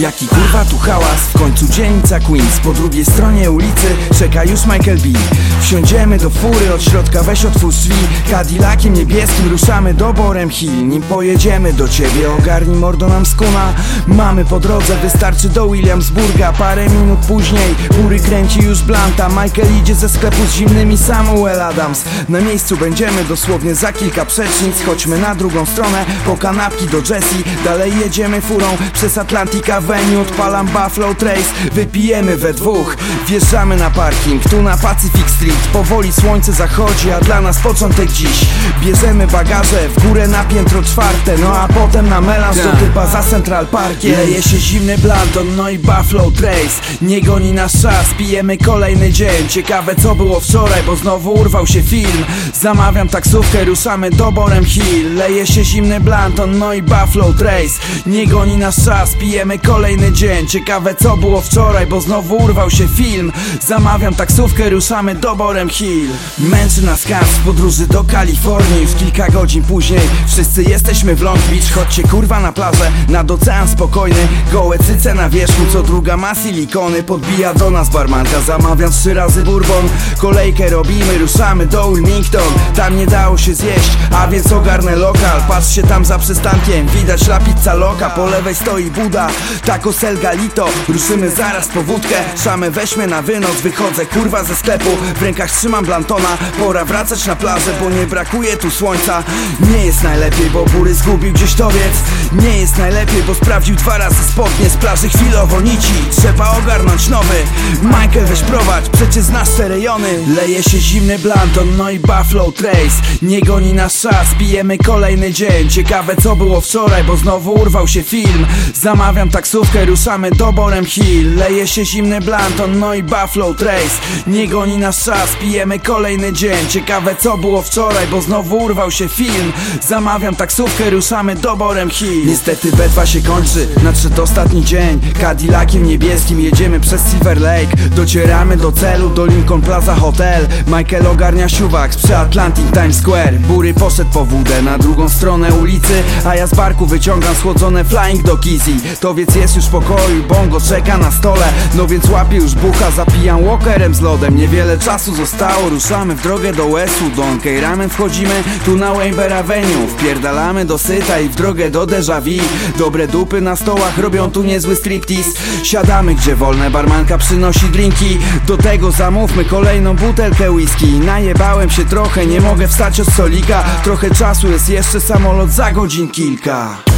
placu dzielnica Queens. Po drugiej stronie ulicy czeka już Michael B. Wsiądziemy do fury, od środka weź otwórz drzwi. Cadillaciem niebieskim ruszamy do Borem Hill. Nim pojedziemy do ciebie, ogarnij mordo nam skuna. Mamy po drodze, wystarczy do Williamsburga. Parę minut później, góry kręci już Blanta. Michael idzie ze sklepu z zimnymi Samuel Adams. Na miejscu będziemy dosłownie za kilka przecznic. Chodźmy na drugą stronę, po kanapki do Jessie Dalej jedziemy furą przez Atlantic Avenue Odpalam Buffalo Trace, wypijemy we dwóch. Wjeżdżamy na parking, tu na Pacific Street. Powoli słońce zachodzi, a dla nas początek dziś. Bierzemy bagaże, w górę na piętro czwarte. No a potem na melanż do typa za Central Parkiem Leje się zimny blanton, no i Buffalo Trace. Nie goni nas czas, pijemy kolejny dzień. Ciekawe co było wczoraj, bo znowu urwał się film. Zamawiam taksówkę, ruszamy do Borem Hill. Leje się zimny blanton, no i Buffalo Trace. Nie goni nas czas, pijemy kolejny dzień. Ciekawe co było wczoraj, bo znowu urwał się film. Zamawiam taksówkę, ruszamy do Borem Hill. Męczy nas kas w podróży do Kalifornii. Już kilka godzin później Wszyscy jesteśmy w Long Beach. Chodźcie kurwa na plażę, nad ocean spokojny. Gołe cyce na wierzchu, co druga ma silikony. Podbija do nas barmanka, zamawiam trzy razy bourbon. Kolejkę robimy, ruszamy do Wilmington. Tam nie dało się zjeść, a więc ogarnę lokal. Patrzcie tam za przystankiem, widać la pizza loka. Po lewej stoi Buda, taco sel galito Ruszymy zaraz po wódkę, szamę weźmy na wynos. Wychodzę kurwa ze sklepu, w rękach trzymam blantona. Pora wracać na plażę, bo nie brakuje tu słońca. Nie jest najlepiej, bo bury zgubił gdzieś towiec Nie jest najlepiej, bo sprawdził dwa razy spodnie Z plaży chwilowo nici, trzeba ogarnąć nowy. Michael weź prowadź, przecież znasz te rejony. Leje się zimny blanton, no i Buffalo Trace. Nie goni nas czas, pijemy kolejny dzień. Ciekawe co było wczoraj, bo znowu urwał się film. Zamawiam taksówkę, ruszamy do Borem Hill. Leje się zimny blanton, no i Buffalo Trace. Nie goni nas czas, pijemy kolejny dzień. Ciekawe co było wczoraj, bo znowu urwał się film. Zamawiam taksówkę, ruszamy do Borem Hill Niestety B2 się kończy, nadszedł ostatni dzień. Cadillaciem niebieskim jedziemy przez Silver Lake. Docieramy do celu, do Lincoln Plaza Hotel. Michael ogarnia siuwak przy Atlantic Times Square. Bury poszedł po wódę na drugą stronę ulicy A ja z barku wyciągam schłodzone Flying do Kizzy To więc jest już w pokoju, bongo czeka na stole. No więc łapię już bucha, zapijam walkerem z lodem. Niewiele czasu zostało, ruszamy w drogę do Westu Don Ramen. Wchodzimy tu na Wayber Avenue Wpierdalamy do syta i w drogę do Deja Vu Dobre dupy na stołach robią tu niezły striptease. Siadamy gdzie wolne, barmanka przynosi drinki. Do tego zamówmy kolejną butelkę whisky. Najebałem się trochę, nie mogę wstać od stolika Trochę czasu jest jeszcze, samolot za godzin kilka